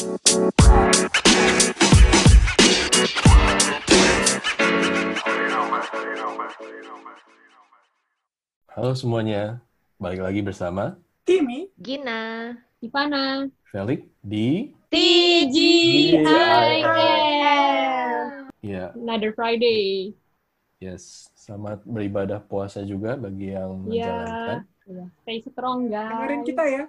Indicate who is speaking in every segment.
Speaker 1: Halo semuanya, balik lagi bersama
Speaker 2: Kimi,
Speaker 3: Gina.
Speaker 4: Ivana.
Speaker 1: Felix di
Speaker 4: TGIM.
Speaker 1: ya
Speaker 4: Another Friday.
Speaker 1: yes selamat beribadah puasa juga bagi yang menjalankan.
Speaker 4: Ya. Stay strong, guys.
Speaker 2: dengerin kita ya.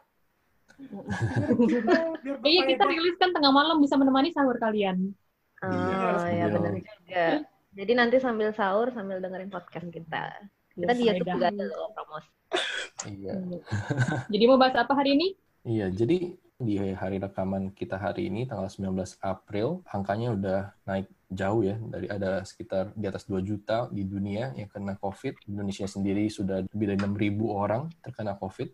Speaker 4: Iya, kita rilis kan tengah malam bisa menemani sahur kalian.
Speaker 3: Oh,
Speaker 1: Iya,
Speaker 3: ya benar juga. Jadi nanti sambil sahur sambil dengerin podcast kita. Kita di YouTube juga ada loh promosi.
Speaker 1: Iya,
Speaker 4: Jadi mau bahas apa hari ini?
Speaker 1: iya. Jadi di hari rekaman kita hari ini tanggal 19 April, angkanya udah naik jauh ya dari ada sekitar di atas 2 juta di dunia yang kena COVID. Indonesia sendiri sudah lebih dari 6.000 orang terkena COVID.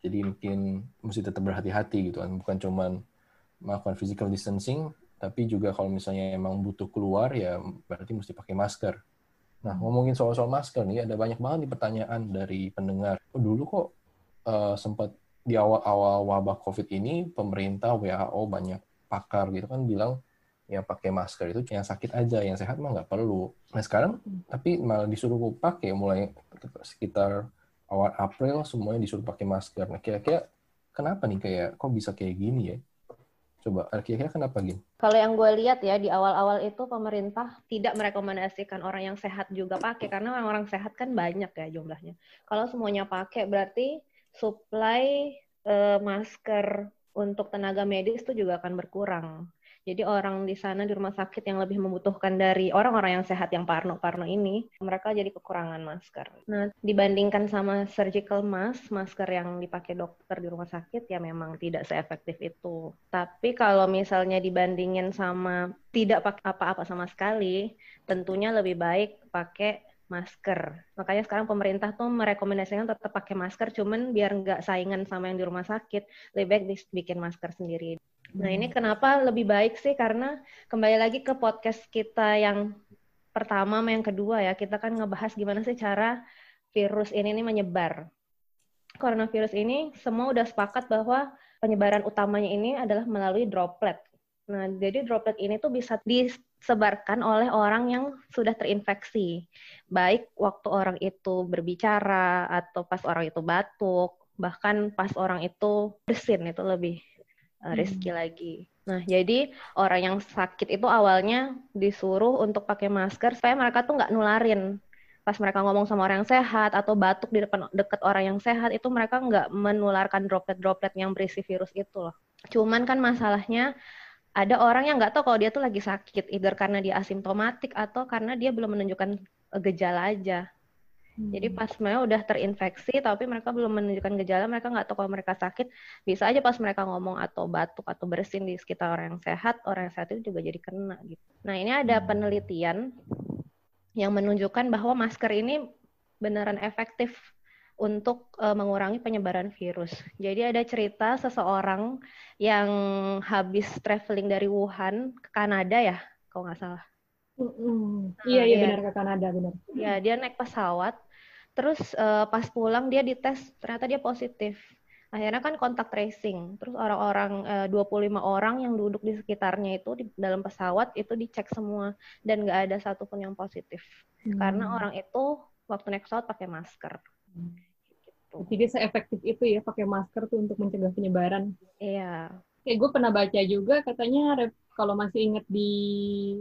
Speaker 1: Jadi mungkin mesti tetap berhati-hati gitu kan, bukan cuman melakukan physical distancing, tapi juga kalau misalnya emang butuh keluar ya berarti mesti pakai masker. Nah ngomongin soal-soal masker nih, ada banyak banget nih pertanyaan dari pendengar. Oh, dulu kok eh, sempat di awal-awal wabah COVID ini pemerintah WHO banyak pakar gitu kan bilang yang pakai masker itu yang sakit aja, yang sehat mah nggak perlu. Nah sekarang tapi malah disuruh pakai mulai sekitar awal April semuanya disuruh pakai masker. Nah kira-kira kenapa nih kayak kok bisa kayak gini ya? Coba kira-kira kenapa gini?
Speaker 3: Kalau yang gue lihat ya di awal-awal itu pemerintah tidak merekomendasikan orang yang sehat juga pakai karena orang-orang sehat kan banyak ya jumlahnya. Kalau semuanya pakai berarti supply eh, masker untuk tenaga medis itu juga akan berkurang. Jadi orang di sana di rumah sakit yang lebih membutuhkan dari orang-orang yang sehat yang parno-parno ini, mereka jadi kekurangan masker. Nah, dibandingkan sama surgical mask, masker yang dipakai dokter di rumah sakit ya memang tidak seefektif itu. Tapi kalau misalnya dibandingin sama tidak pakai apa-apa sama sekali, tentunya lebih baik pakai masker. Makanya sekarang pemerintah tuh merekomendasikan tetap pakai masker, cuman biar nggak saingan sama yang di rumah sakit, lebih baik bikin masker sendiri. Nah ini kenapa lebih baik sih? Karena kembali lagi ke podcast kita yang pertama sama yang kedua ya, kita kan ngebahas gimana sih cara virus ini nih menyebar. Coronavirus ini semua udah sepakat bahwa penyebaran utamanya ini adalah melalui droplet. Nah, jadi droplet ini tuh bisa disebarkan oleh orang yang sudah terinfeksi. Baik waktu orang itu berbicara atau pas orang itu batuk, bahkan pas orang itu bersin itu lebih uh, risky lagi. Nah, jadi orang yang sakit itu awalnya disuruh untuk pakai masker supaya mereka tuh nggak nularin. Pas mereka ngomong sama orang yang sehat atau batuk di depan deket orang yang sehat itu mereka nggak menularkan droplet-droplet yang berisi virus itu loh. Cuman kan masalahnya ada orang yang nggak tahu kalau dia tuh lagi sakit, either karena dia asimptomatik atau karena dia belum menunjukkan eh, gejala aja. Jadi pas mereka udah terinfeksi tapi mereka belum menunjukkan gejala, mereka nggak tahu kalau mereka sakit, bisa aja pas mereka ngomong atau batuk atau bersin di sekitar orang yang sehat, orang yang sehat itu juga jadi kena gitu. Nah ini ada penelitian yang menunjukkan bahwa masker ini beneran efektif untuk eh, mengurangi penyebaran virus. Jadi ada cerita seseorang yang habis traveling dari Wuhan ke Kanada ya, kalau nggak salah.
Speaker 4: Mm-mm. Iya, iya
Speaker 3: iya.
Speaker 4: benar ke Kanada, benar.
Speaker 3: Ya, dia naik pesawat, terus eh, pas pulang dia dites, ternyata dia positif. Akhirnya kan kontak tracing. Terus orang-orang eh, 25 orang yang duduk di sekitarnya itu di dalam pesawat itu dicek semua dan nggak ada satupun yang positif.
Speaker 4: Hmm.
Speaker 3: Karena orang itu waktu naik pesawat pakai masker.
Speaker 4: Hmm.
Speaker 3: Gitu.
Speaker 4: Jadi seefektif itu ya pakai masker tuh untuk mencegah penyebaran.
Speaker 3: Iya.
Speaker 4: Kayak gue pernah baca juga katanya kalau masih ingat di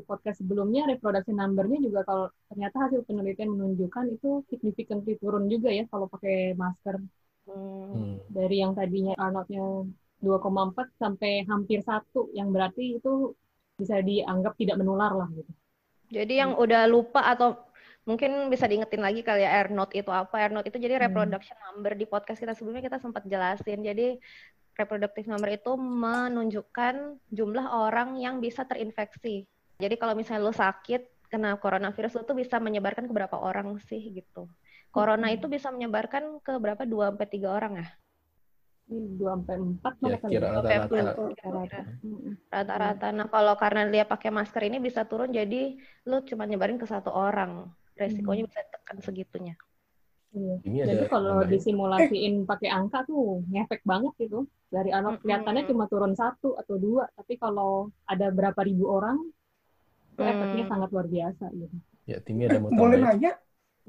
Speaker 4: podcast sebelumnya reproduction number-nya juga kalau ternyata hasil penelitian menunjukkan itu significantly turun juga ya kalau pakai masker
Speaker 3: Hmm.
Speaker 1: Hmm.
Speaker 4: dari yang tadinya Arnold-nya 2,4 sampai hampir satu yang berarti itu bisa dianggap tidak menular lah gitu.
Speaker 3: Jadi yang udah lupa atau mungkin bisa diingetin lagi kali ya R note itu apa? R note itu jadi
Speaker 4: Hmm.
Speaker 3: reproduction number di podcast kita sebelumnya kita sempat jelasin. Jadi reproductive number itu menunjukkan jumlah orang yang bisa terinfeksi. Jadi kalau misalnya lu sakit kena coronavirus lu tuh bisa menyebarkan ke berapa orang sih gitu. Corona
Speaker 4: Hmm.
Speaker 3: itu bisa menyebarkan ke berapa 2 sampai 3 orang ya?
Speaker 4: Ini 2 sampai 4
Speaker 1: Ya, kira rata-rata.
Speaker 4: Rata-rata. Mm-mm.
Speaker 3: Rata-rata. Nah, kalau karena dia pakai masker ini bisa turun jadi lu cuma nyebarin ke satu orang. Resikonya bisa tekan segitunya.
Speaker 4: Iya.
Speaker 1: Ini ada
Speaker 4: Jadi kalau
Speaker 1: nambahin.
Speaker 4: disimulasiin pakai angka tuh ngefek banget gitu. Dari anak kelihatannya cuma turun satu atau dua, tapi kalau ada berapa ribu orang, itu efeknya
Speaker 3: Hmm.
Speaker 4: sangat luar biasa gitu.
Speaker 1: Ya, Timmy ada mau
Speaker 2: Boleh nanya,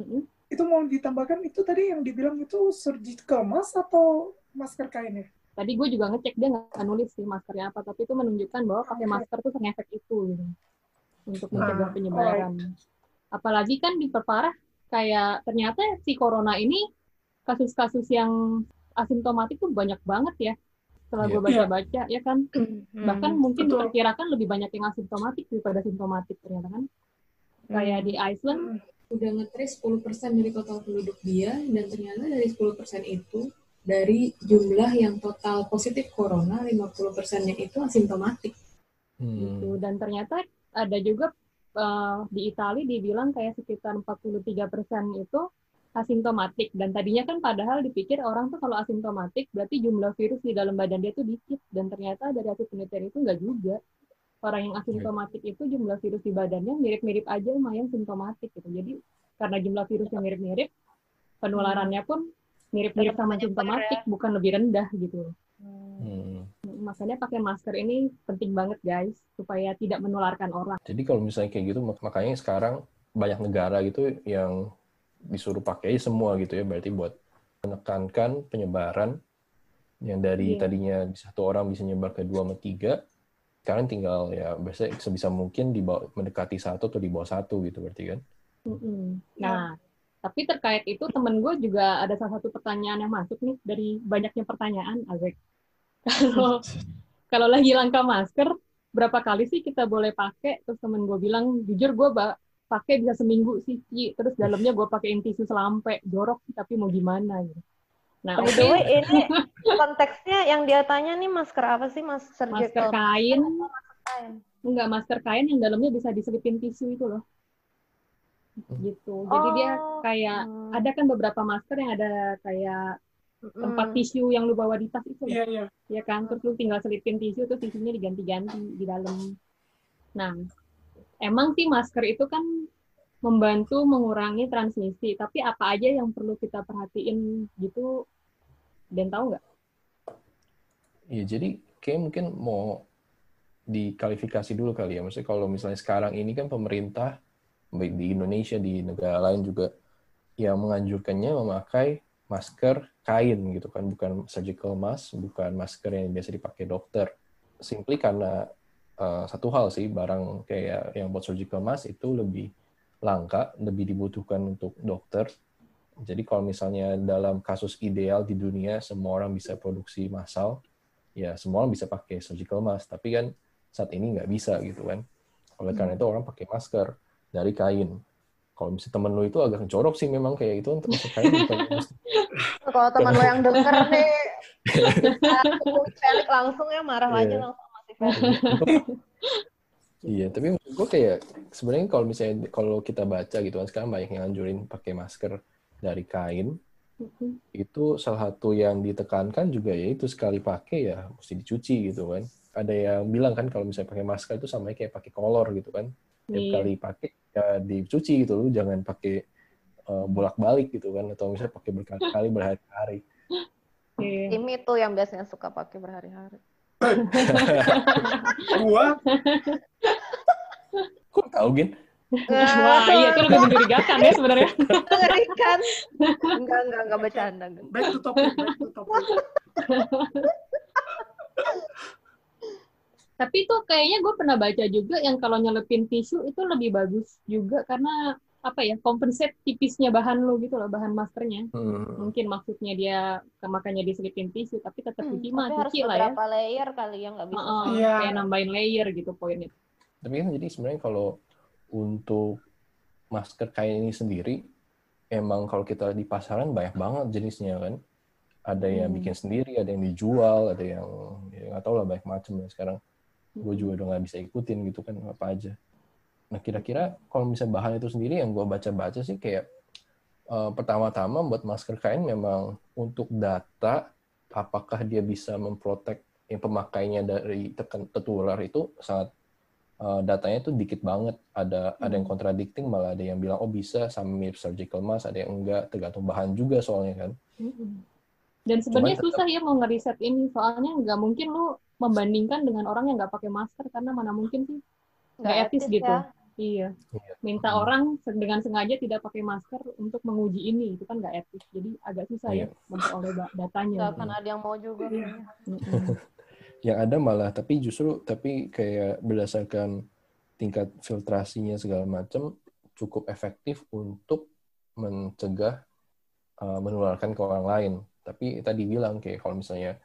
Speaker 4: Mm-mm.
Speaker 2: itu mau ditambahkan itu tadi yang dibilang itu surgical mask atau masker kain ya?
Speaker 4: Tadi gue juga ngecek dia nggak nulis sih maskernya apa, tapi itu menunjukkan bahwa pakai
Speaker 2: Oke.
Speaker 4: masker tuh ngefek itu gitu. Untuk
Speaker 1: Hmm.
Speaker 4: mencegah
Speaker 2: Ah,
Speaker 4: penyebaran. Apalagi kan diperparah kayak ternyata si corona ini kasus-kasus yang asimptomatik tuh banyak banget ya. Setelah
Speaker 1: Iya.
Speaker 4: gue baca-baca ya kan,
Speaker 3: Hmm.
Speaker 4: bahkan mungkin
Speaker 2: betul.
Speaker 4: diperkirakan lebih banyak yang asimptomatik daripada simptomatik ternyata kan. Kayak di Iceland
Speaker 2: Hmm.
Speaker 5: udah ngetrace 10% dari total penduduk dia dan ternyata dari 10% itu dari jumlah yang total positif corona 50%-nya itu asimptomatik.
Speaker 1: Hmm.
Speaker 4: gitu dan ternyata ada juga eh, di Italia dibilang kayak sekitar 43% itu asimptomatik. Dan tadinya kan padahal dipikir orang tuh kalau asimptomatik berarti jumlah virus di dalam badan dia tuh dikit. Dan ternyata dari hasil penelitian itu enggak juga. Orang yang asimptomatik itu jumlah virus di badannya mirip-mirip aja sama yang simptomatik gitu. Jadi karena jumlah virusnya mirip-mirip penularannya pun mirip-mirip sama
Speaker 3: menyebar
Speaker 4: simptomatik bukan lebih rendah gitu.
Speaker 1: Hmm.
Speaker 4: Makanya pakai masker ini penting banget guys supaya tidak menularkan orang
Speaker 1: Jadi kalau misalnya kayak gitu, mak- makanya sekarang banyak negara gitu yang disuruh pakai semua gitu ya, berarti buat menekankan penyebaran yang dari
Speaker 4: Iya.
Speaker 1: tadinya satu orang bisa nyebar ke dua sama tiga, sekarang tinggal ya biasanya sebisa mungkin di bawah, mendekati satu atau di bawah satu gitu berarti kan.
Speaker 4: Mm-mm. Nah, tapi terkait itu temen gue juga ada salah satu pertanyaan yang masuk nih dari banyaknya pertanyaan, Azek. Kalau kalau lagi langka masker, berapa kali sih kita boleh pakai? Terus temen gue bilang, jujur gue pakai bisa seminggu sih, Ci. Terus dalamnya gue pakein tisu selampe, jorok tapi mau gimana gitu. Nah,
Speaker 3: By the way, ini konteksnya yang dia tanya nih masker apa sih? Mas
Speaker 4: masker
Speaker 3: surgical
Speaker 4: kain,
Speaker 3: kain.
Speaker 4: enggak masker kain yang dalamnya bisa diselipin tisu itu loh. Gitu. Jadi dia
Speaker 3: Oh.
Speaker 4: kayak
Speaker 3: Hmm.
Speaker 4: ada kan beberapa masker yang ada kayak tempat
Speaker 3: Hmm.
Speaker 4: tisu yang lu bawa di tas itu.
Speaker 2: Iya, iya.
Speaker 4: ya kan terus lu tinggal selipin tisu terus tisunya diganti-ganti di dalam nah emang sih masker itu kan membantu mengurangi transmisi tapi apa aja yang perlu kita perhatiin gitu dan tahu nggak
Speaker 1: Iya, jadi kayak mungkin mau dikalifikasi dulu kali ya. Maksudnya kalau misalnya sekarang ini kan pemerintah, baik di Indonesia, di negara lain juga, yang menganjurkannya memakai masker kain gitu kan, bukan surgical mask, bukan masker yang biasa dipakai dokter. Simply karena uh, satu hal sih, barang kayak yang buat surgical mask itu lebih langka, lebih dibutuhkan untuk dokter. Jadi kalau misalnya dalam kasus ideal di dunia, semua orang bisa produksi massal, ya semua orang bisa pakai surgical mask tapi kan saat ini nggak bisa gitu kan oleh karena itu orang pakai masker dari kain kalau misalnya temen lu itu agak jorok sih memang kayak itu untuk bukan masker.
Speaker 3: Kalau teman lo yang denger nih, Felix langsung ya marah aja
Speaker 1: Iya.
Speaker 3: langsung masih Felix.
Speaker 1: iya tapi maksud gue kayak sebenarnya kalau misalnya kalau kita baca gitu kan sekarang banyak yang anjurin pakai masker dari kain itu salah satu yang ditekankan juga ya itu sekali pakai ya mesti dicuci gitu kan ada yang bilang kan kalau misalnya pakai masker itu sama kayak pakai kolor gitu kan tiap
Speaker 4: Iya.
Speaker 1: kali pakai ya dicuci gitu lu jangan pakai uh, bolak-balik gitu kan atau misalnya pakai berkali-kali berhari-hari
Speaker 4: Oke.
Speaker 3: Tim itu yang biasanya suka pakai berhari-hari.
Speaker 2: Gua
Speaker 1: kok tahu gin
Speaker 4: Wah, iya itu lebih mencurigakan ya sebenarnya.
Speaker 3: Mengerikan. Enggak, enggak, enggak bercanda.
Speaker 2: back to topic, back to topic.
Speaker 4: Tapi tuh kayaknya gue pernah baca juga yang kalau nyelepin tisu itu lebih bagus juga karena apa ya kompensate tipisnya bahan lo gitu loh bahan maskernya.
Speaker 1: Hmm.
Speaker 4: Mungkin maksudnya dia makanya diselipin tisu tapi tetap
Speaker 3: Hmm,
Speaker 4: cuci mah cuci lah ya.
Speaker 3: beberapa layer kali ya, nggak bisa.
Speaker 4: Heeh,
Speaker 2: Iya.
Speaker 4: Kayak nambahin layer gitu poinnya.
Speaker 1: tapi kan jadi sebenarnya kalau untuk masker kain ini sendiri emang kalau kita di pasaran banyak banget jenisnya kan ada yang
Speaker 4: Hmm.
Speaker 1: bikin sendiri ada yang dijual ada yang ya nggak tahu lah banyak macam ya sekarang gue juga udah nggak bisa ikutin gitu kan apa aja nah kira-kira kalau misalnya bahan itu sendiri yang gue baca-baca sih kayak eh, pertama-tama buat masker kain memang untuk data apakah dia bisa memprotek yang pemakainya dari tertular itu sangat uh, datanya tuh dikit banget. Ada ada yang
Speaker 4: Hmm.
Speaker 1: contradicting malah ada yang bilang oh bisa sama mirip surgical mask, ada yang enggak, tergantung bahan juga soalnya kan.
Speaker 4: Mm-mm. Dan sebenarnya
Speaker 1: tetap-
Speaker 4: susah ya mau ngeriset ini, soalnya nggak mungkin lu membandingkan dengan orang yang nggak pakai masker karena mana mungkin sih nggak etis, gitu.
Speaker 3: ya.
Speaker 4: Iya.
Speaker 1: Iya.
Speaker 4: Minta
Speaker 1: Hmm.
Speaker 4: orang dengan sengaja tidak pakai masker untuk menguji ini, itu kan nggak etis. Jadi agak susah
Speaker 1: Iya.
Speaker 4: ya memperoleh da- datanya.
Speaker 3: Nggak akan ada yang mau juga.
Speaker 4: Iya.
Speaker 1: Yang ada malah tapi justru tapi kayak berdasarkan tingkat filtrasinya segala macam cukup efektif untuk mencegah uh, menularkan ke orang lain. Tapi tadi bilang kayak kalau misalnya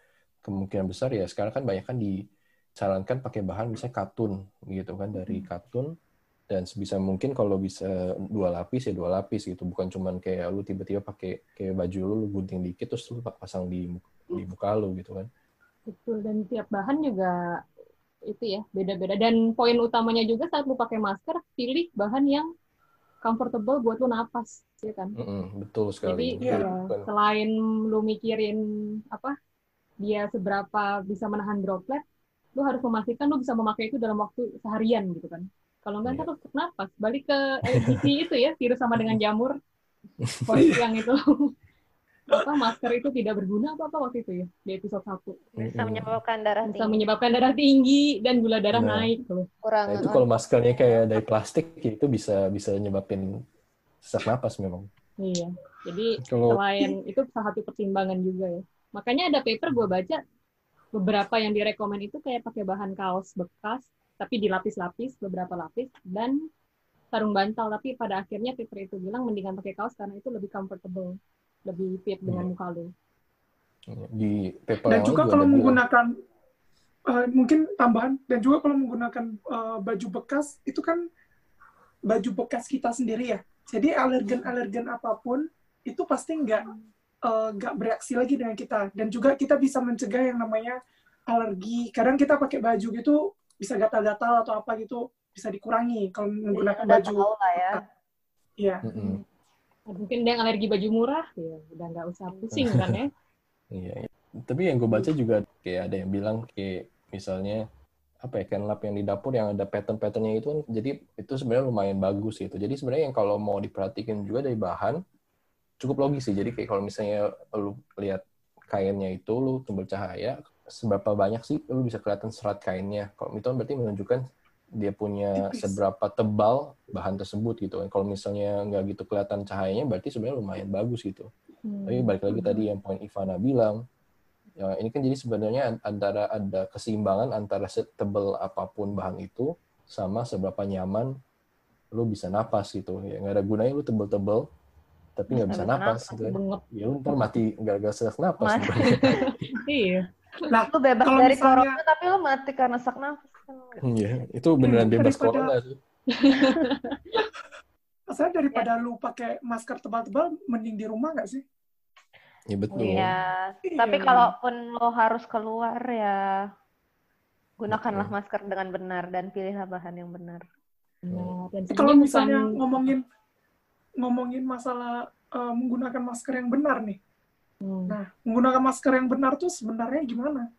Speaker 1: kemungkinan besar ya sekarang kan banyak kan disarankan pakai bahan misalnya katun gitu kan dari katun. Dan sebisa mungkin kalau bisa dua lapis ya dua lapis gitu. Bukan cuman kayak lu tiba-tiba pakai kayak baju lu lu gunting dikit terus lu pasang di di muka lu gitu kan.
Speaker 4: Betul, dan tiap bahan juga itu ya beda-beda. Dan poin utamanya juga saat lu pakai masker, pilih bahan yang comfortable buat lu napas, ya kan?
Speaker 1: Mm-mm, betul
Speaker 4: Jadi
Speaker 1: sekali.
Speaker 2: Iya.
Speaker 4: ya,
Speaker 1: Bukan-
Speaker 4: selain lu mikirin apa dia seberapa bisa menahan droplet, lu harus memastikan lu bisa memakai itu dalam waktu seharian gitu kan. Kalau enggak ntar lu napas. Balik ke edisi itu ya, virus sama dengan jamur. Yang itu apa masker itu tidak berguna apa apa waktu itu ya di episode 1
Speaker 3: Bisa menyebabkan darah
Speaker 4: bisa
Speaker 3: tinggi.
Speaker 4: menyebabkan darah tinggi dan gula darah
Speaker 1: Nah.
Speaker 4: naik tuh.
Speaker 3: Kurang
Speaker 1: Nah, itu kalau maskernya kayak dari plastik itu bisa bisa nyebabin sesak napas memang.
Speaker 4: Iya. Jadi
Speaker 1: Kalau
Speaker 4: selain itu salah satu pertimbangan juga ya. Makanya ada paper gue baca beberapa yang direkomend itu kayak pakai bahan kaos bekas tapi dilapis-lapis beberapa lapis dan sarung bantal tapi pada akhirnya paper itu bilang mendingan pakai kaos karena itu lebih comfortable, lebih fit dengan
Speaker 1: Iya.
Speaker 4: muka lu.
Speaker 1: di paper
Speaker 2: Dan juga kalau menggunakan eh, mungkin tambahan dan juga kalau menggunakan eh, baju bekas itu kan baju bekas kita sendiri ya. Jadi alergen-alergen apa pun itu pasti nggak eh, nggak bereaksi lagi dengan kita dan juga kita bisa mencegah yang namanya alergi. Kadang kita pakai baju gitu bisa gatal-gatal atau apa gitu bisa dikurangi kalau menggunakan
Speaker 3: udah
Speaker 2: baju.
Speaker 3: tahu lah ya.
Speaker 2: Iya.
Speaker 1: "Mm-mm,
Speaker 4: Mungkin yang alergi baju murah, ya udah nggak usah pusing kan ya.
Speaker 1: iya, iya. Tapi yang gue baca juga kayak ada yang bilang kayak misalnya apa ya lap yang di dapur yang ada pattern-patternnya itu kan jadi itu sebenarnya lumayan bagus gitu. Jadi sebenarnya yang kalau mau diperhatikan juga dari bahan cukup logis sih. Jadi kayak kalau misalnya lu lihat kainnya itu lu tembel cahaya seberapa banyak sih lu bisa kelihatan serat kainnya. Kalau itu berarti menunjukkan dia punya
Speaker 2: Tipis.
Speaker 1: seberapa tebal bahan tersebut gitu kan. Kalau misalnya nggak gitu kelihatan cahayanya berarti sebenarnya lumayan bagus gitu.
Speaker 4: Hmm.
Speaker 1: Tapi balik lagi tadi yang poin Ivana bilang, ya ini kan jadi sebenarnya antara ada keseimbangan antara setebal apa pun bahan itu sama seberapa nyaman lu bisa napas gitu. Ya nggak ada gunanya lu tebel-tebel tapi nggak
Speaker 3: Nggak
Speaker 1: bisa napas
Speaker 3: napas,
Speaker 1: gitu.
Speaker 4: Bengep.
Speaker 1: Ya lu ntar mati gara-gara sesak napas.
Speaker 4: Iya.
Speaker 2: Nah,
Speaker 3: Lu bebas
Speaker 2: Kalau
Speaker 3: dari
Speaker 2: misalnya-
Speaker 3: corona tapi lu mati karena sak nafas.
Speaker 1: Iya, itu beneran bebas
Speaker 2: daripada-
Speaker 1: corona sih.
Speaker 2: saya daripada lu pakai masker tebal-tebal mending di rumah nggak sih?
Speaker 1: Ya betul.
Speaker 3: Iya.
Speaker 2: Iya.
Speaker 3: Tapi kalaupun lo harus keluar ya gunakanlah
Speaker 1: Betul.
Speaker 3: masker dengan benar dan pilihlah bahan yang benar.
Speaker 4: Nah, dan
Speaker 2: kalau misalnya
Speaker 4: bukan-
Speaker 2: ngomongin ngomongin masalah eh, menggunakan masker yang benar nih.
Speaker 4: Hmm.
Speaker 2: Nah, menggunakan masker yang benar tuh sebenarnya gimana?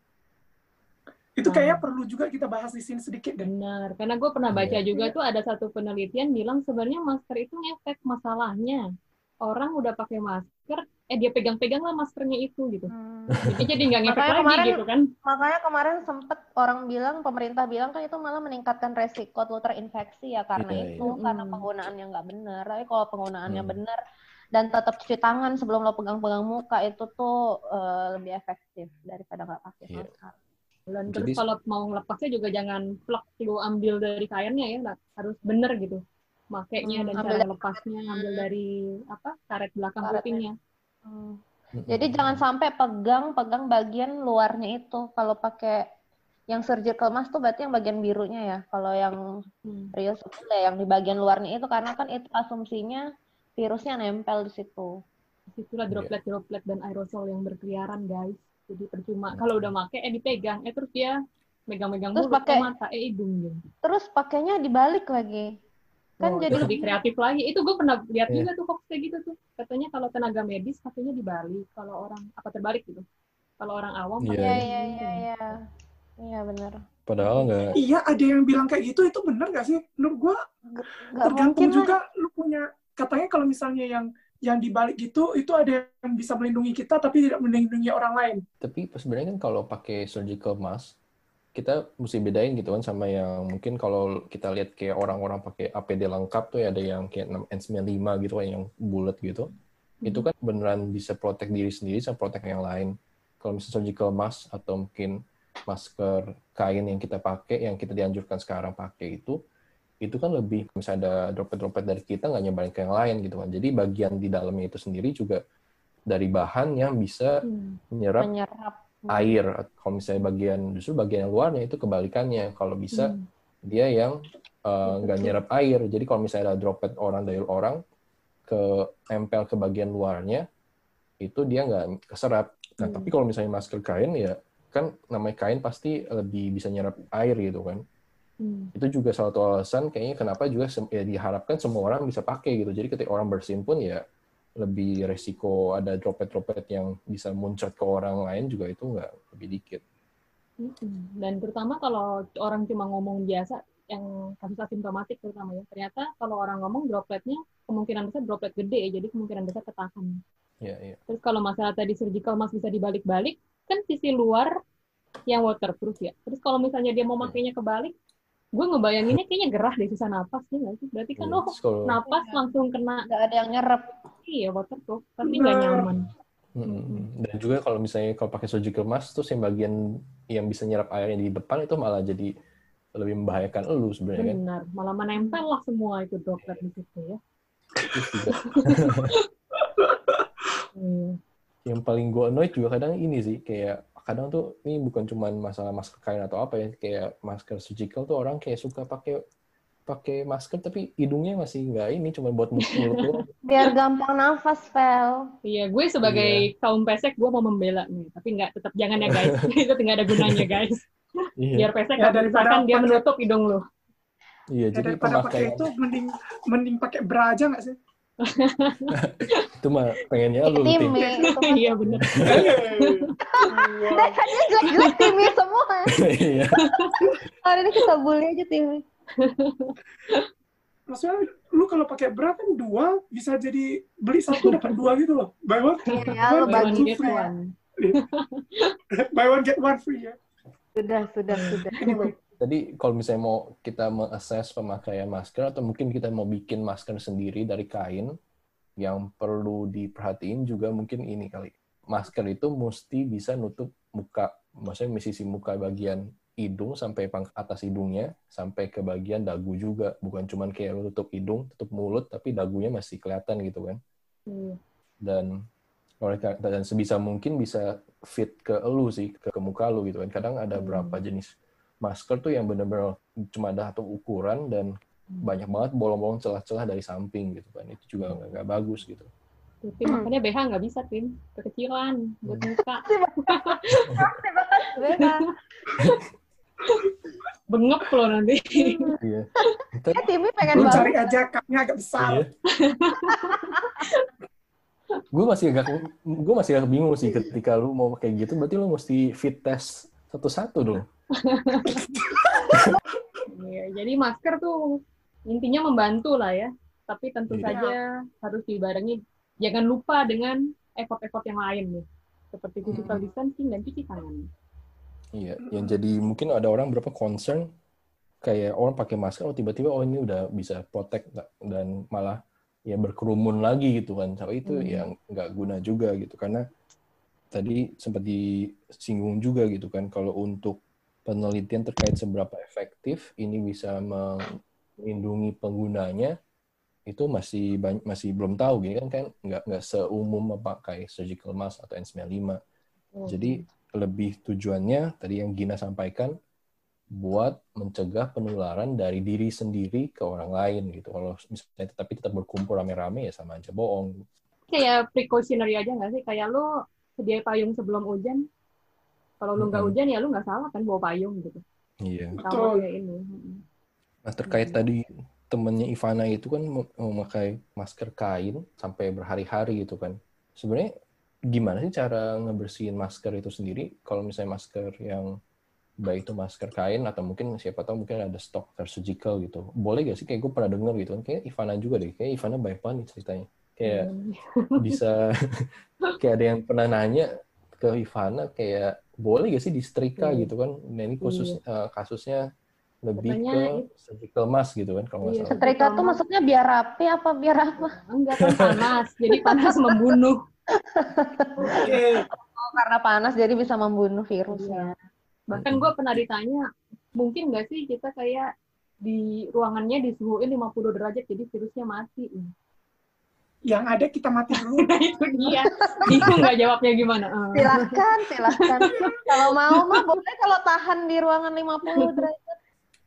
Speaker 2: Itu
Speaker 4: Hmm.
Speaker 2: kayaknya perlu juga kita bahas di sini sedikit deh.
Speaker 4: Benar, karena gue pernah baca
Speaker 1: Iya.
Speaker 4: juga tuh ada satu penelitian bilang sebenarnya masker itu ngefek masalahnya. Orang udah pakai masker, eh dia pegang-pegang lah maskernya itu gitu. Jadi jadi nggak ngefek
Speaker 3: Makanya
Speaker 4: lagi
Speaker 3: kemarin-
Speaker 4: gitu kan.
Speaker 3: Makanya kemarin sempet orang bilang, pemerintah bilang kan itu malah meningkatkan resiko lo terinfeksi ya karena
Speaker 1: Iya,
Speaker 3: itu,
Speaker 4: iya.
Speaker 3: karena
Speaker 4: Mm.
Speaker 3: penggunaannya nggak benar. Tapi kalau penggunaannya
Speaker 1: Hmm.
Speaker 3: benar dan tetap cuci tangan sebelum lo pegang-pegang muka itu tuh eh, lebih efektif daripada nggak pakai
Speaker 1: Iya.
Speaker 3: masker.
Speaker 4: Dan
Speaker 1: Jadi-
Speaker 4: terus kalau mau ngelepasnya juga jangan plak lu ambil dari kainnya ya, harus bener gitu. Makainya
Speaker 3: Hmm,
Speaker 4: dan
Speaker 3: ambil
Speaker 4: cara
Speaker 3: dari
Speaker 4: lepasnya ngambil dari apa karet belakang
Speaker 3: Karetnya.
Speaker 4: kupingnya.
Speaker 3: Hmm. Jadi jangan sampai pegang-pegang bagian luarnya itu. Kalau pakai yang surgical mask tuh berarti yang bagian birunya ya. Kalau yang
Speaker 4: Hmm.
Speaker 3: real itu ya yang di bagian luarnya itu karena kan itu asumsinya virusnya nempel di situ.
Speaker 4: Itulah
Speaker 1: Iya.
Speaker 4: droplet-droplet dan aerosol yang berkeliaran guys. Jadi percuma.
Speaker 1: Hmm.
Speaker 4: Kalau udah make eh dipegang, eh terus dia megang-megang
Speaker 3: Terus
Speaker 4: mulut,
Speaker 3: pakai-
Speaker 4: eh, mata, eh hidung gitu.
Speaker 3: Terus pakainya dibalik lagi. Kan
Speaker 4: Oh,
Speaker 3: jadi
Speaker 4: itu lebih kreatif lagi. Itu gue pernah lihat
Speaker 1: Iya.
Speaker 4: juga tuh hoax kayak gitu tuh. Katanya kalau tenaga medis pakainya dibalik. Kalau orang apa terbalik gitu. Kalau orang awam
Speaker 1: Iya,
Speaker 3: Iya iya iya iya. Iya benar.
Speaker 1: Padahal nggak
Speaker 2: Iya, ada yang bilang kayak gitu, itu benar nggak sih? Menurut gua
Speaker 3: Nggak
Speaker 2: tergantung
Speaker 3: lah.
Speaker 2: juga lu punya katanya kalau misalnya yang yang dibalik gitu itu ada yang bisa melindungi kita tapi tidak melindungi orang lain.
Speaker 1: Tapi sebenarnya kan kalau pakai surgical mask, kita mesti bedain gitu kan sama yang mungkin kalau kita lihat kayak orang-orang pakai APD lengkap tuh ya ada yang kayak N95 gitu kan yang bulat gitu. Itu kan beneran bisa protect diri sendiri sama protect yang lain. Kalau misalnya surgical mask atau mungkin masker kain yang kita pakai, yang kita dianjurkan sekarang pakai itu, itu kan lebih misalnya ada droplet-droplet dari kita nggak nyebarin ke yang lain gitu kan. Jadi bagian di dalamnya itu sendiri juga dari bahan yang bisa
Speaker 4: Hmm.
Speaker 1: menyerap
Speaker 3: Menyerap.
Speaker 1: air. Kalau misalnya bagian justru bagian yang luarnya itu kebalikannya. Kalau bisa
Speaker 4: Hmm.
Speaker 1: dia yang uh, nggak nyerap air. Jadi kalau misalnya ada droplet orang dari orang ke empel ke bagian luarnya, itu dia nggak keserap. Nah,
Speaker 4: Hmm.
Speaker 1: tapi kalau misalnya masker kain ya kan namanya kain pasti lebih bisa nyerap air gitu kan.
Speaker 4: Hmm.
Speaker 1: Itu juga salah satu alasan kayaknya kenapa juga ya diharapkan semua orang bisa pakai gitu. Jadi ketika orang bersin pun ya lebih resiko ada droplet-droplet yang bisa muncrat ke orang lain juga itu nggak lebih dikit.
Speaker 4: Mm-mm. Dan terutama kalau orang cuma ngomong biasa, yang kasus asimptomatik terutama ya, ternyata kalau orang ngomong dropletnya kemungkinan besar droplet gede ya, jadi kemungkinan besar ketahan.
Speaker 1: Ya, ya.
Speaker 4: Terus kalau masalah tadi surgical mask bisa dibalik-balik, kan sisi luar yang waterproof ya. Terus kalau misalnya dia mau makainya kebalik, gue ngebayanginnya kayaknya gerah deh susah napas nih nggak sih? Berarti kan
Speaker 1: Iya.
Speaker 4: oh
Speaker 1: kalau
Speaker 4: napas langsung kena
Speaker 3: Nggak ada yang nyerap.
Speaker 4: iya waterproof, tapi nggak nyaman.
Speaker 1: Mm-mm. Dan juga kalau misalnya kalau pakai surgical mask terus yang bagian yang bisa nyerap airnya di depan itu malah jadi lebih membahayakan elu sebenarnya kan.
Speaker 4: Benar, malah menempel lah semua itu droplet di situ ya.
Speaker 1: Yang paling gue annoyed juga kadang ini sih kayak kadang tuh ini bukan cuma masalah masker kain atau apa ya kayak masker surgical tuh orang kayak suka pakai pakai masker tapi hidungnya masih nggak ini cuma buat mulut.
Speaker 3: Biar gampang nafas, Fel.
Speaker 4: Iya, gue sebagai kaum pesek gue mau membela nih, tapi nggak tetap jangan ya guys, itu nggak ada gunanya guys.
Speaker 1: Iya.
Speaker 4: Biar pesek
Speaker 2: Ya,
Speaker 4: nggak
Speaker 2: daripada
Speaker 4: misalkan dia menutup hidung lo.
Speaker 1: Iya,
Speaker 2: Ya,
Speaker 1: jadi
Speaker 2: daripada pakai
Speaker 1: pemakaian
Speaker 2: itu mending mending pakai bra aja nggak sih?
Speaker 1: itu mah pengennya lu
Speaker 3: Timmy.
Speaker 1: tim.
Speaker 4: Iya benar.
Speaker 3: Dasarnya jelek-jelek Timmy semua.
Speaker 1: Iya.
Speaker 3: Hari ini kita bully aja Timmy.
Speaker 2: Maksudnya lu kalau pakai bra kan dua bisa jadi beli satu dapat dua gitu loh. Buy one,
Speaker 3: Iya,
Speaker 4: Buy one
Speaker 3: bagi
Speaker 4: get
Speaker 3: free.
Speaker 4: one.
Speaker 2: buy one get one free ya.
Speaker 3: Sudah, sudah, sudah.
Speaker 2: Anyway,
Speaker 1: Tadi kalau misalnya mau kita mengakses pemakaian masker atau mungkin kita mau bikin masker sendiri dari kain, yang perlu diperhatiin juga mungkin ini kali. Masker itu mesti bisa nutup muka, maksudnya sisi muka bagian hidung sampai pang atas hidungnya, sampai ke bagian dagu juga. Bukan cuman kayak lu tutup hidung, tutup mulut, tapi dagunya masih kelihatan gitu kan.
Speaker 4: Iya.
Speaker 1: Dan oleh kar- dan sebisa mungkin bisa fit ke elu sih, ke, ke muka lu gitu kan. Kadang ada
Speaker 4: Hmm.
Speaker 1: berapa jenis masker tuh yang benar-benar cuma ada satu ukuran dan
Speaker 4: Hmm.
Speaker 1: banyak banget bolong-bolong celah-celah dari samping gitu kan. Itu juga nggak bagus gitu.
Speaker 4: Tuh, Tim, makanya BH nggak bisa, Tim. Kekecilan buat muka.
Speaker 3: Beda.
Speaker 4: Bengep loh nanti.
Speaker 1: Iya.
Speaker 3: Ya, Timmy pengen
Speaker 2: lu
Speaker 3: banget.
Speaker 2: cari aja cupnya agak besar.
Speaker 1: Iya. gue masih agak gue masih agak bingung sih ketika lu mau kayak gitu berarti lu mesti fit test satu-satu dong.
Speaker 4: Iya, jadi masker tuh intinya membantu lah ya. Tapi tentu
Speaker 1: Iya.
Speaker 4: saja harus dibarengi. Jangan lupa dengan effort-effort yang lain nih. Seperti physical distancing dan cuci tangan.
Speaker 1: Iya, yang jadi mungkin ada orang berapa concern kayak orang pakai masker oh tiba-tiba oh ini udah bisa protect dan malah ya berkerumun lagi gitu kan. Tapi itu
Speaker 4: Hmm.
Speaker 1: yang nggak guna juga gitu karena tadi sempat disinggung juga gitu kan kalau untuk penelitian terkait seberapa efektif ini bisa melindungi penggunanya itu masih banyak, masih belum tahu gini kan kan nggak nggak seumum memakai surgical mask atau N95
Speaker 4: Oh.
Speaker 1: jadi lebih tujuannya tadi yang Gina sampaikan buat mencegah penularan dari diri sendiri ke orang lain gitu. Kalau misalnya tetapi tetap berkumpul rame-rame ya sama aja bohong.
Speaker 4: kayak precautionary aja nggak sih? Kayak lu sedia payung sebelum hujan. Kalau lu nggak hujan ya lu nggak salah kan bawa payung gitu.
Speaker 1: Iya.
Speaker 2: Betul.
Speaker 4: ini.
Speaker 1: Nah terkait
Speaker 4: Hmm.
Speaker 1: tadi temennya Ivana itu kan mem- memakai masker kain sampai berhari-hari gitu kan. Sebenarnya gimana sih cara ngebersihin masker itu sendiri? Kalau misalnya masker yang baik itu masker kain atau mungkin siapa tahu mungkin ada stok surgical gitu. Boleh gak sih? Kayak gue pernah denger gitu kan. Kayak Ivana juga deh. Kayak Ivana banyak banget ceritanya. Kayak bisa kayak ada yang pernah nanya ke Ivana kayak boleh gak sih disetrika
Speaker 4: Iya.
Speaker 1: gitu kan? Nah ini khusus eh, kasusnya lebih
Speaker 4: Katanya
Speaker 1: ke
Speaker 4: itu-
Speaker 1: surgical mask gitu kan kalau nggak
Speaker 4: Iya,
Speaker 1: salah.
Speaker 3: Setrika tuh maksudnya biar rapi apa biar apa?
Speaker 4: Enggak kan panas, jadi panas membunuh.
Speaker 2: Oke,
Speaker 3: Oh, karena panas jadi bisa membunuh virusnya.
Speaker 4: Bahkan gue pernah ditanya, mungkin nggak sih kita kayak di ruangannya disuhuin 50 derajat jadi virusnya mati.
Speaker 2: Yang ada kita mati dulu.
Speaker 4: Nah itu dia. Bingung nggak jawabnya gimana. Eh.
Speaker 3: Silahkan, silahkan. kalau mau mah boleh kalau tahan di ruangan 50 derajat.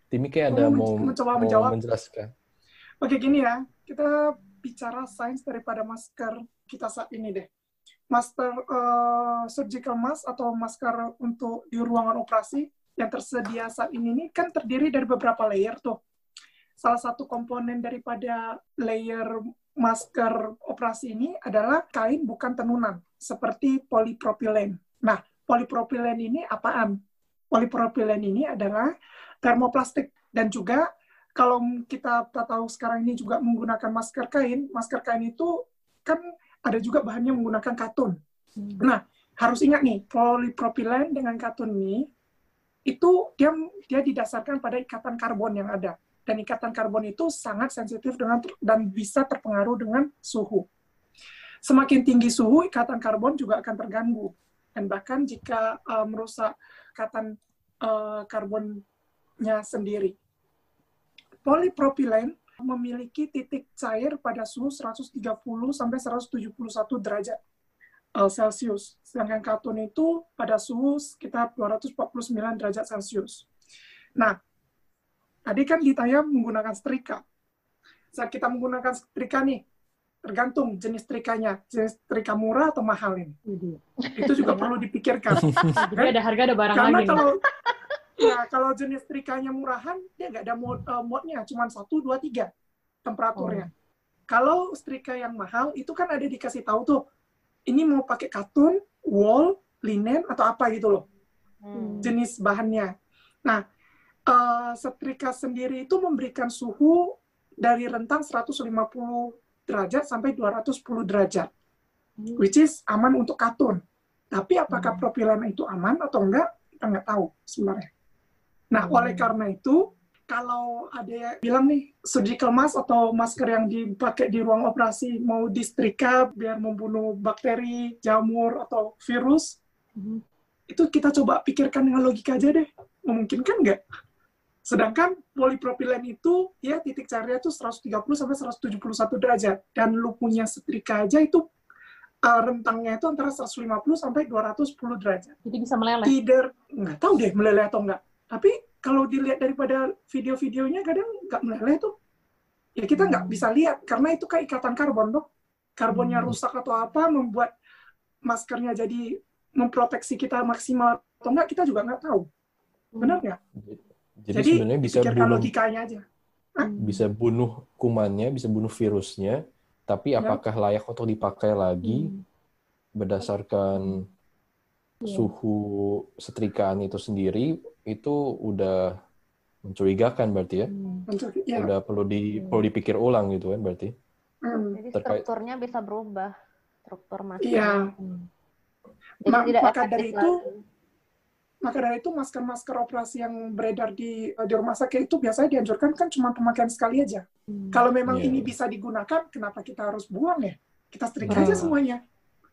Speaker 1: Timi kayak ada
Speaker 2: Mau
Speaker 1: mau,
Speaker 2: men- mencoba
Speaker 1: mau
Speaker 2: menjawab.
Speaker 1: menjelaskan.
Speaker 2: Oke, gini ya. Kita bicara sains daripada masker kita saat ini deh. Masker eh, surgical mask atau masker untuk di ruangan operasi yang tersedia saat ini nih kan terdiri dari beberapa layer tuh. Salah satu komponen daripada layer masker operasi ini adalah kain bukan tenunan, seperti polipropilen. Nah, polipropilen ini apaan? Polipropilen ini adalah termoplastik dan juga kalau kita tahu sekarang ini juga menggunakan masker kain, masker kain itu kan ada juga bahannya menggunakan katun. Nah, harus ingat nih, polipropilen dengan katun ini itu dia dia didasarkan pada ikatan karbon yang ada. Dan ikatan karbon itu sangat sensitif dengan dan bisa terpengaruh dengan suhu. Semakin tinggi suhu, ikatan karbon juga akan terganggu. Dan bahkan jika eh, merusak ikatan eh, karbonnya sendiri polipropilen memiliki titik cair pada suhu 130 sampai 171 derajat eh, Celcius. Sedangkan katun itu pada suhu sekitar 249 derajat Celcius. Nah, tadi kan ditanya menggunakan setrika. Saat kita menggunakan setrika nih, tergantung jenis setrikanya. Jenis setrika murah atau mahal ini. Itu juga perlu dipikirkan.
Speaker 4: jadi ada harga ada barang
Speaker 2: Karena
Speaker 4: lagi.
Speaker 2: kalau ya kalau jenis setrikanya murahan dia nggak ada mod, eh, modnya, cuma satu dua tiga temperaturnya. Kalau setrika yang mahal itu kan ada dikasih tahu tuh, ini mau pakai katun, wool, linen atau apa gitu loh
Speaker 3: Hmm.
Speaker 2: jenis bahannya. Nah, eh, setrika sendiri itu memberikan suhu dari rentang 150 derajat sampai 210 derajat, which is aman untuk katun. Tapi apakah
Speaker 4: Hmm.
Speaker 2: propilen itu aman atau enggak, kita nggak tahu sebenarnya. Nah,
Speaker 4: Hmm.
Speaker 2: oleh karena itu, kalau ada yang bilang nih, surgical mask atau masker yang dipakai di ruang operasi mau disetrika biar membunuh bakteri, jamur, atau virus,
Speaker 4: Mhm.
Speaker 2: itu kita coba pikirkan dengan logika aja deh. Memungkinkan nggak? Sedangkan polipropilen itu ya titik cairnya itu 130 sampai 171 derajat dan lu punya setrika aja itu uh, rentangnya itu antara 150 sampai 210 derajat.
Speaker 4: Jadi bisa meleleh.
Speaker 2: Tidak nggak tahu deh meleleh atau enggak. Tapi kalau dilihat daripada video-videonya kadang nggak meleleh tuh. Ya kita nggak
Speaker 4: Hmm.
Speaker 2: bisa lihat karena itu kayak ikatan karbon tuh. Karbonnya
Speaker 4: Hmm.
Speaker 2: rusak atau apa membuat maskernya jadi memproteksi kita maksimal atau enggak kita juga nggak tahu. Benar nggak?
Speaker 1: Jadi,
Speaker 2: Jadi,
Speaker 1: sebenarnya bisa bunuh
Speaker 2: logikanya aja.
Speaker 4: Hmm.
Speaker 1: bisa bunuh kumannya, bisa bunuh virusnya, tapi
Speaker 2: Ya.
Speaker 1: apakah layak untuk dipakai lagi
Speaker 4: Hmm.
Speaker 1: berdasarkan
Speaker 4: Iya.
Speaker 1: suhu setrikaan itu sendiri itu udah mencurigakan berarti ya.
Speaker 4: Hmm.
Speaker 2: Ya,
Speaker 1: Udah perlu di
Speaker 4: Hmm.
Speaker 1: perlu dipikir ulang gitu kan berarti.
Speaker 2: hmm,
Speaker 3: Jadi
Speaker 1: Terkait-
Speaker 3: strukturnya bisa berubah. Struktur masker.
Speaker 2: Iya.
Speaker 4: Hmm.
Speaker 3: Jadi
Speaker 2: Ma-
Speaker 3: tidak
Speaker 2: maka dari itu,
Speaker 3: lagi.
Speaker 2: Maka dari itu masker-masker operasi yang beredar di di rumah sakit itu biasanya dianjurkan kan cuma pemakaian sekali aja.
Speaker 4: Hmm.
Speaker 2: Kalau memang
Speaker 1: Iya.
Speaker 2: ini bisa digunakan, kenapa kita harus buang ya? Kita setrika
Speaker 1: Betul.
Speaker 2: aja semuanya.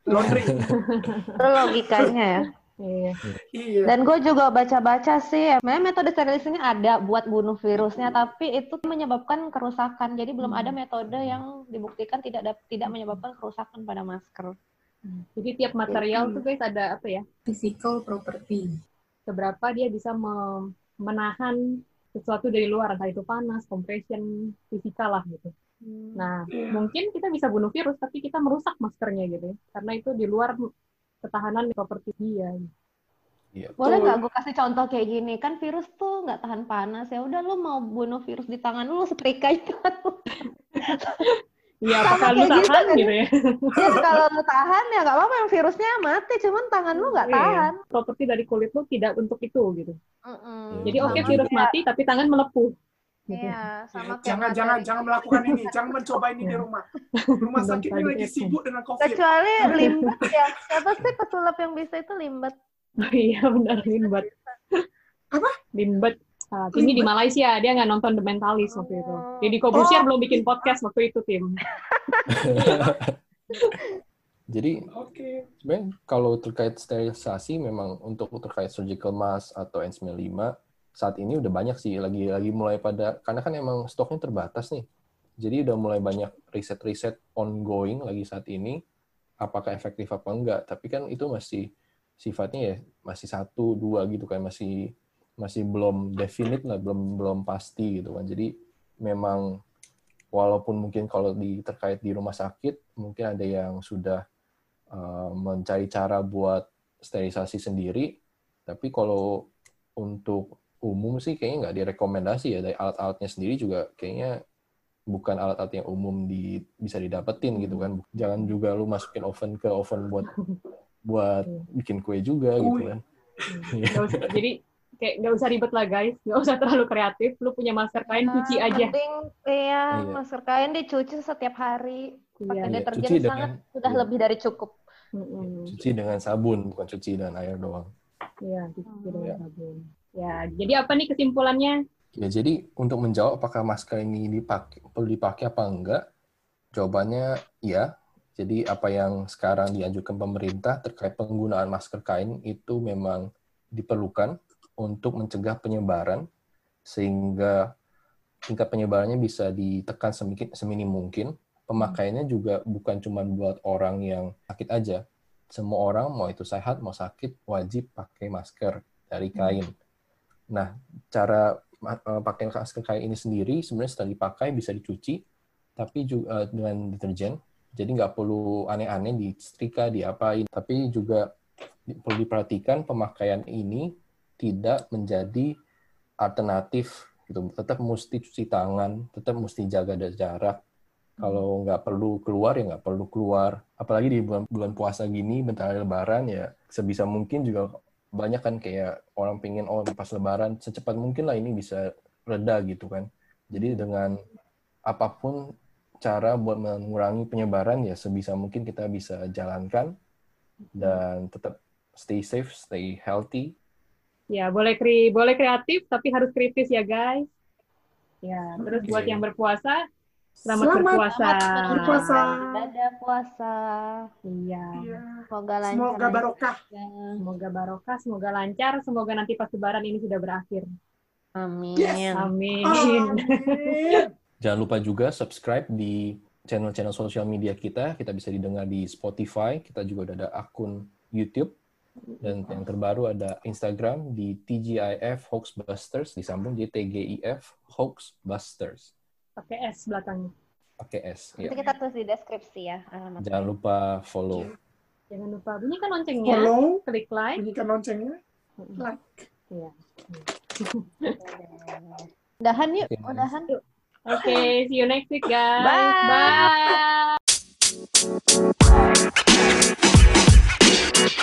Speaker 2: Laundry.
Speaker 3: Itu logikanya ya.
Speaker 4: Iya.
Speaker 2: iya.
Speaker 3: Dan gue juga baca-baca sih, memang metode sterilisasi ada buat bunuh virusnya, tapi itu menyebabkan kerusakan. Jadi belum
Speaker 4: Hmm.
Speaker 3: ada metode yang dibuktikan tidak dap- tidak menyebabkan kerusakan pada masker.
Speaker 4: Hmm. Jadi tiap material
Speaker 2: Hmm.
Speaker 4: tuh guys ada apa ya?
Speaker 5: Physical property.
Speaker 4: Seberapa dia bisa me- menahan sesuatu dari luar, entah itu panas, compression, fisikal lah gitu. Nah,
Speaker 2: Iya.
Speaker 4: mungkin kita bisa bunuh virus, tapi kita merusak maskernya gitu ya. Karena itu di luar ketahanan properti dia.
Speaker 1: Iya.
Speaker 3: Boleh nggak gue kasih contoh kayak gini? Kan virus tuh nggak tahan panas. Ya udah lu mau bunuh virus di tangan lu, setrika aja.
Speaker 4: Iya,
Speaker 3: Sama
Speaker 4: lu
Speaker 3: kayak gitu
Speaker 4: tahan
Speaker 3: kan.
Speaker 4: gitu ya?
Speaker 3: Ya kalau lu tahan ya nggak apa-apa yang virusnya mati, cuman tangan lu nggak
Speaker 4: Iya.
Speaker 3: tahan.
Speaker 4: Properti dari kulit lu tidak untuk itu gitu.
Speaker 3: Mm-mm.
Speaker 4: Jadi oke
Speaker 3: Sama
Speaker 4: virus
Speaker 3: kayak-
Speaker 4: mati tapi tangan melepuh. Gitu.
Speaker 3: Iya, sama kayak
Speaker 2: jangan jangan jangan melakukan ini, jangan mencoba ini di rumah. Rumah sakit ini lagi sibuk dengan COVID.
Speaker 3: Kecuali limbet ya. Siapa sih pesulap yang bisa itu limbet?
Speaker 4: Oh iya benar limbet.
Speaker 2: Apa?
Speaker 4: Limbet. Ah, ini di? Malaysia dia nggak nonton The Mentalist waktu itu.
Speaker 3: Oh.
Speaker 4: Jadi Kobusier
Speaker 2: Oh.
Speaker 4: belum bikin podcast waktu itu tim.
Speaker 1: Jadi
Speaker 2: Oke.
Speaker 1: sebenarnya kalau terkait sterilisasi memang untuk terkait surgical mask atau N95 saat ini udah banyak sih lagi lagi mulai pada karena kan emang stoknya terbatas nih. Jadi udah mulai banyak riset-riset ongoing lagi saat ini apakah efektif apa enggak. Tapi kan itu masih sifatnya ya masih satu dua gitu kan masih masih belum definite lah belum belum pasti gitu kan. Jadi memang walaupun mungkin kalau di terkait di rumah sakit mungkin ada yang sudah uh, mencari cara buat sterilisasi sendiri. Tapi kalau untuk umum sih kayaknya nggak direkomendasi ya. Dari alat-alatnya sendiri juga kayaknya bukan alat-alat yang umum di bisa didapetin gitu kan. Jangan juga lu masukin oven ke oven buat buat bikin kue juga gitu kan.
Speaker 4: Nggak usah, jadi kayak nggak usah ribet lah guys, nggak usah terlalu kreatif. Lu punya masker kain cuci
Speaker 3: Nah,
Speaker 4: aja.
Speaker 3: Penting, iya,
Speaker 1: Iya.
Speaker 3: masker kain dicuci setiap hari. Pakai
Speaker 4: Iya.
Speaker 1: Iya,
Speaker 3: deterjen
Speaker 1: cuci
Speaker 3: sangat
Speaker 1: dengan-
Speaker 3: sudah
Speaker 1: iya.
Speaker 3: lebih dari cukup.
Speaker 1: Cuci dengan sabun bukan cuci dengan air doang
Speaker 4: Iya, cuci dengan
Speaker 1: Iya.
Speaker 4: sabun. Ya, jadi apa nih kesimpulannya?
Speaker 1: Ya, jadi untuk menjawab apakah masker ini dipakai, perlu dipakai apa enggak, jawabannya ya. Jadi apa yang sekarang dianjurkan pemerintah terkait penggunaan masker kain itu memang diperlukan untuk mencegah penyebaran sehingga tingkat penyebarannya bisa ditekan seminim mungkin. Pemakaiannya juga bukan cuma buat orang yang sakit aja. Semua orang mau itu sehat mau sakit wajib pakai masker dari kain. Nah, cara eh, pakai masker kain ini sendiri sebenarnya setelah dipakai bisa dicuci, tapi juga eh, dengan deterjen. Jadi nggak perlu aneh-aneh disetrika, diapain. Tapi juga di- perlu diperhatikan pemakaian ini tidak menjadi alternatif gitu. Tetap mesti cuci tangan, tetap mesti jaga jarak. Kalau nggak perlu keluar ya nggak perlu keluar. Apalagi di bulan, bulan puasa gini, bentar lagi lebaran ya sebisa mungkin juga banyak kan kayak orang pengen oh pas lebaran secepat mungkin lah ini bisa reda gitu kan. Jadi dengan apa pun cara buat mengurangi penyebaran ya sebisa mungkin kita bisa jalankan dan tetap stay safe, stay healthy.
Speaker 4: Ya, boleh kri boleh kreatif tapi harus kritis ya, guys. Ya, terus
Speaker 1: Oke.
Speaker 4: buat yang berpuasa, selamat,
Speaker 2: Selamat
Speaker 4: berpuasa.
Speaker 3: Selamat
Speaker 2: Berpuasa.
Speaker 3: Ibadah puasa.
Speaker 4: Iya.
Speaker 2: Iya.
Speaker 3: Semoga lancar.
Speaker 2: Semoga barokah.
Speaker 4: Semoga barokah, semoga lancar, semoga nanti pas lebaran ini sudah berakhir.
Speaker 3: Amin.
Speaker 2: Yes.
Speaker 4: Amin.
Speaker 2: Amin.
Speaker 1: Jangan lupa juga subscribe di channel-channel sosial media kita. Kita bisa didengar di Spotify. Kita juga udah ada akun YouTube. Dan yang terbaru ada Instagram di TGIF Hoaxbusters. Disambung jadi TGIF Hoaxbusters.
Speaker 4: Pakai S belakangnya.
Speaker 1: Pakai S.
Speaker 3: Nanti
Speaker 1: Ya.
Speaker 3: kita tulis di deskripsi ya alamat.
Speaker 1: Jangan lupa follow.
Speaker 4: Jangan lupa bunyikan loncengnya,
Speaker 2: Follow,
Speaker 4: klik like.
Speaker 2: bunyikan loncengnya, like.
Speaker 4: Iya.
Speaker 3: Udahan yuk, udahan.
Speaker 4: Oke, see you next week guys.
Speaker 3: Bye.
Speaker 4: Bye.